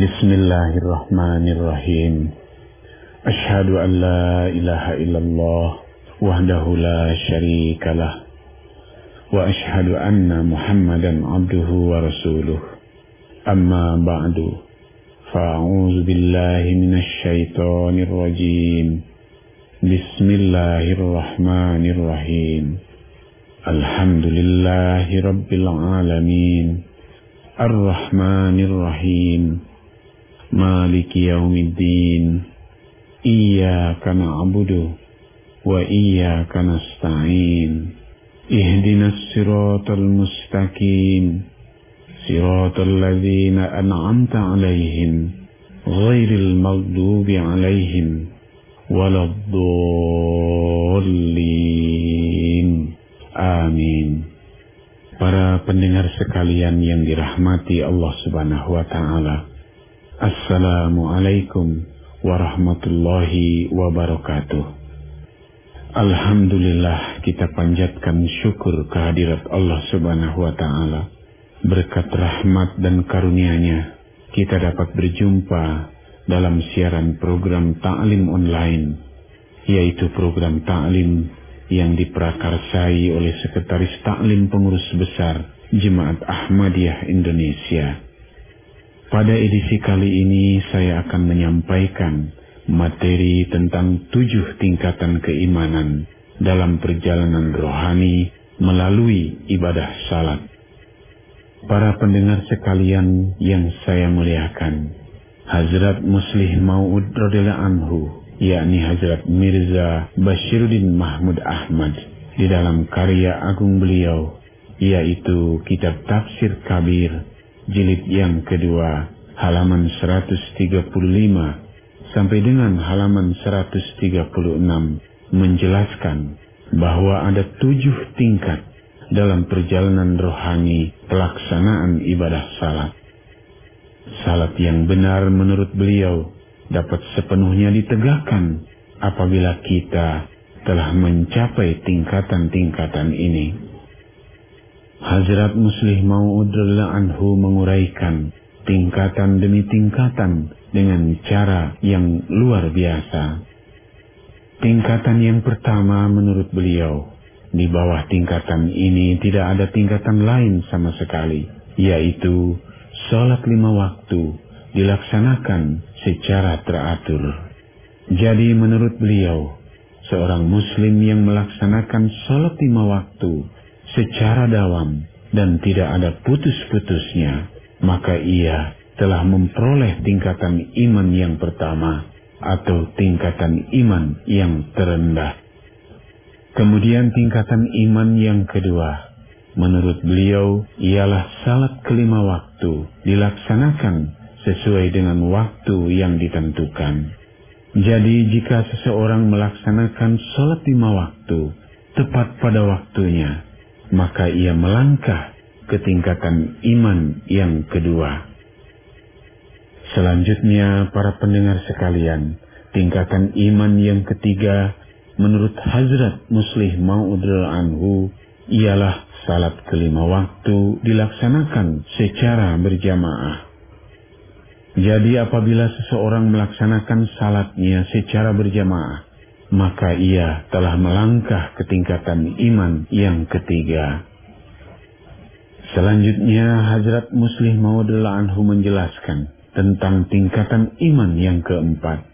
بسم الله الرحمن الرحيم أشهد أن لا إله إلا الله وحده لا شريك له وأشهد أن محمدا عبده ورسوله أما بعد فأعوذ بالله من الشيطان الرجيم بسم الله الرحمن الرحيم الحمد لله رب العالمين الرحمن الرحيم مالك يوم الدين إياك نعبد وإياك نستعين اهدنا الصراط المستقيم صراط الذين أنعمت عليهم غير المغضوب عليهم ولا الضالين آمين Para pendengar sekalian yang dirahmati Allah Subhanahu wa taala. Assalamualaikum warahmatullahi wabarakatuh. Alhamdulillah kita panjatkan syukur kehadirat Allah Subhanahu wa taala. Berkat rahmat dan karunia-Nya kita dapat berjumpa dalam siaran program Ta'lim online yaitu program Ta'lim yang diprakarsai oleh Sekretaris Taklim Pengurus Besar Jemaat Ahmadiyah Indonesia. Pada edisi kali ini saya akan menyampaikan materi tentang tujuh tingkatan keimanan dalam perjalanan rohani melalui ibadah salat. Para pendengar sekalian yang saya muliakan, Hazrat Muslih Maud radhiyallahu anhu yakni Hazrat Mirza Bashiruddin Mahmud Ahmad di dalam karya agung beliau yaitu kitab Tafsir Kabir jilid yang kedua halaman 135 sampai dengan halaman 136 menjelaskan bahwa ada tujuh tingkat dalam perjalanan rohani pelaksanaan ibadah salat. Salat yang benar menurut beliau dapat sepenuhnya ditegakkan apabila kita telah mencapai tingkatan-tingkatan ini. Hazrat Muslih Mau'ud anhu menguraikan tingkatan demi tingkatan dengan cara yang luar biasa. Tingkatan yang pertama menurut beliau, di bawah tingkatan ini tidak ada tingkatan lain sama sekali, yaitu sholat lima waktu dilaksanakan secara teratur. Jadi menurut beliau, seorang muslim yang melaksanakan sholat lima waktu secara dawam dan tidak ada putus-putusnya, maka ia telah memperoleh tingkatan iman yang pertama atau tingkatan iman yang terendah. Kemudian tingkatan iman yang kedua, menurut beliau ialah salat kelima waktu dilaksanakan sesuai dengan waktu yang ditentukan. Jadi jika seseorang melaksanakan sholat lima waktu tepat pada waktunya, maka ia melangkah ke tingkatan iman yang kedua. Selanjutnya para pendengar sekalian, tingkatan iman yang ketiga menurut Hazrat Muslih Ma'udul Anhu ialah salat kelima waktu dilaksanakan secara berjamaah. Jadi apabila seseorang melaksanakan salatnya secara berjamaah, maka ia telah melangkah ke tingkatan iman yang ketiga. Selanjutnya Hazrat Muslih Maudullah Anhu menjelaskan tentang tingkatan iman yang keempat.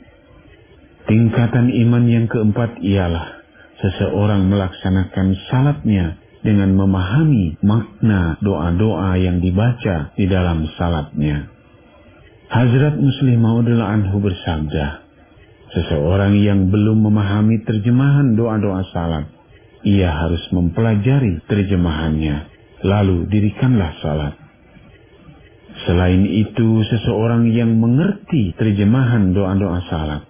Tingkatan iman yang keempat ialah seseorang melaksanakan salatnya dengan memahami makna doa-doa yang dibaca di dalam salatnya. Hazrat Muslim Maudullah Anhu bersabda, seseorang yang belum memahami terjemahan doa-doa salat, ia harus mempelajari terjemahannya, lalu dirikanlah salat. Selain itu, seseorang yang mengerti terjemahan doa-doa salat,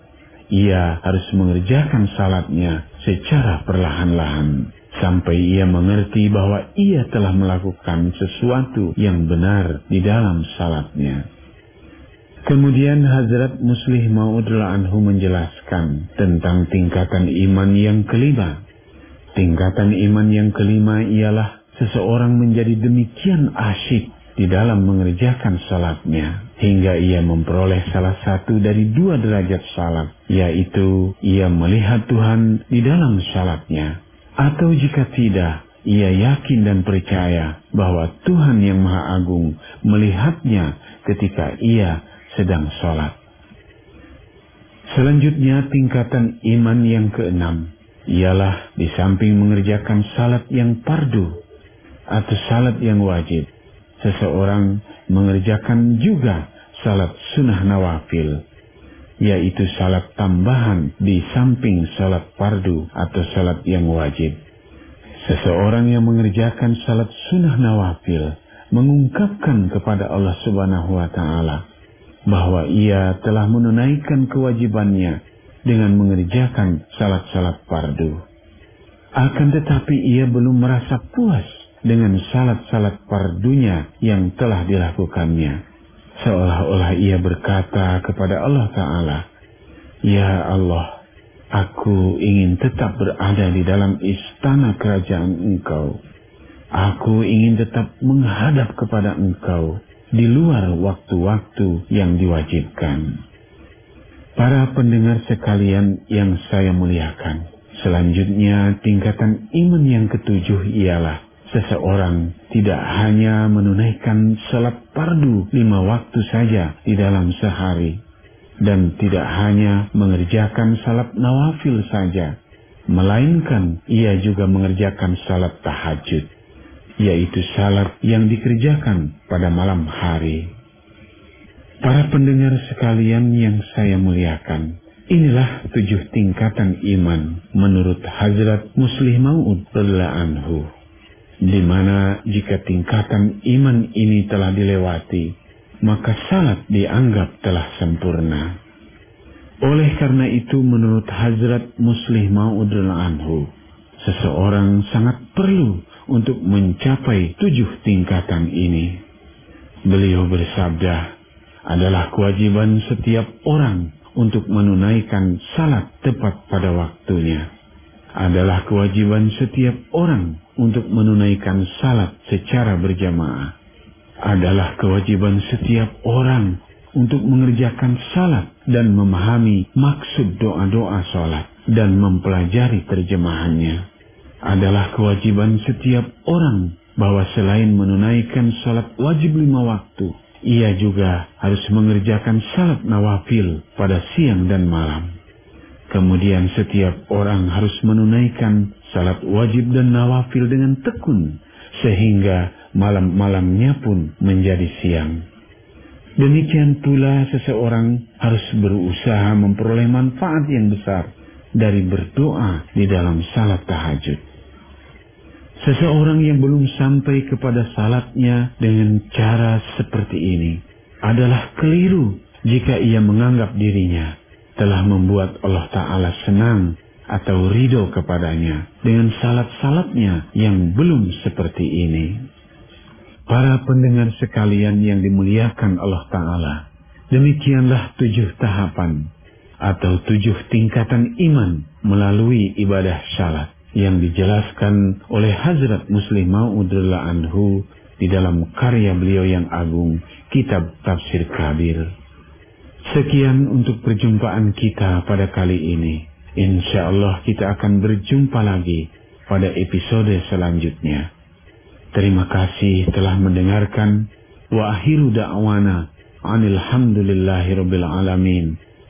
ia harus mengerjakan salatnya secara perlahan-lahan sampai ia mengerti bahwa ia telah melakukan sesuatu yang benar di dalam salatnya. Kemudian Hazrat Muslih Ma'udullah Anhu menjelaskan tentang tingkatan iman yang kelima. Tingkatan iman yang kelima ialah seseorang menjadi demikian asyik di dalam mengerjakan salatnya hingga ia memperoleh salah satu dari dua derajat salat yaitu ia melihat Tuhan di dalam salatnya atau jika tidak ia yakin dan percaya bahwa Tuhan yang Maha Agung melihatnya ketika ia sedang sholat. Selanjutnya tingkatan iman yang keenam ialah di samping mengerjakan salat yang pardu atau salat yang wajib, seseorang mengerjakan juga salat sunnah nawafil, yaitu salat tambahan di samping salat pardu atau salat yang wajib. Seseorang yang mengerjakan salat sunnah nawafil mengungkapkan kepada Allah Subhanahu wa taala bahwa ia telah menunaikan kewajibannya dengan mengerjakan salat-salat fardu. Akan tetapi ia belum merasa puas dengan salat-salat fardunya yang telah dilakukannya. Seolah-olah ia berkata kepada Allah Ta'ala, Ya Allah, aku ingin tetap berada di dalam istana kerajaan engkau. Aku ingin tetap menghadap kepada engkau di luar waktu-waktu yang diwajibkan. Para pendengar sekalian yang saya muliakan, selanjutnya tingkatan iman yang ketujuh ialah seseorang tidak hanya menunaikan salat pardu lima waktu saja di dalam sehari, dan tidak hanya mengerjakan salat nawafil saja, melainkan ia juga mengerjakan salat tahajud yaitu salat yang dikerjakan pada malam hari. Para pendengar sekalian yang saya muliakan, inilah tujuh tingkatan iman menurut Hazrat Muslim Maud anhu. Di mana jika tingkatan iman ini telah dilewati, maka salat dianggap telah sempurna. Oleh karena itu menurut Hazrat Muslim Maud anhu, seseorang sangat perlu untuk mencapai tujuh tingkatan ini. Beliau bersabda, adalah kewajiban setiap orang untuk menunaikan salat tepat pada waktunya. Adalah kewajiban setiap orang untuk menunaikan salat secara berjamaah. Adalah kewajiban setiap orang untuk mengerjakan salat dan memahami maksud doa-doa salat dan mempelajari terjemahannya adalah kewajiban setiap orang bahwa selain menunaikan salat wajib lima waktu, ia juga harus mengerjakan salat nawafil pada siang dan malam. Kemudian setiap orang harus menunaikan salat wajib dan nawafil dengan tekun, sehingga malam-malamnya pun menjadi siang. Demikian pula seseorang harus berusaha memperoleh manfaat yang besar dari berdoa di dalam salat tahajud. Seseorang yang belum sampai kepada salatnya dengan cara seperti ini adalah keliru jika ia menganggap dirinya telah membuat Allah Ta'ala senang atau ridho kepadanya dengan salat-salatnya yang belum seperti ini. Para pendengar sekalian yang dimuliakan Allah Ta'ala, demikianlah tujuh tahapan atau tujuh tingkatan iman melalui ibadah salat yang dijelaskan oleh Hazrat Muslim Ma'udullah Anhu di dalam karya beliau yang agung, Kitab Tafsir Kabir. Sekian untuk perjumpaan kita pada kali ini. Insya Allah kita akan berjumpa lagi pada episode selanjutnya. Terima kasih telah mendengarkan. Wa akhiru da'wana anilhamdulillahi rabbil alamin.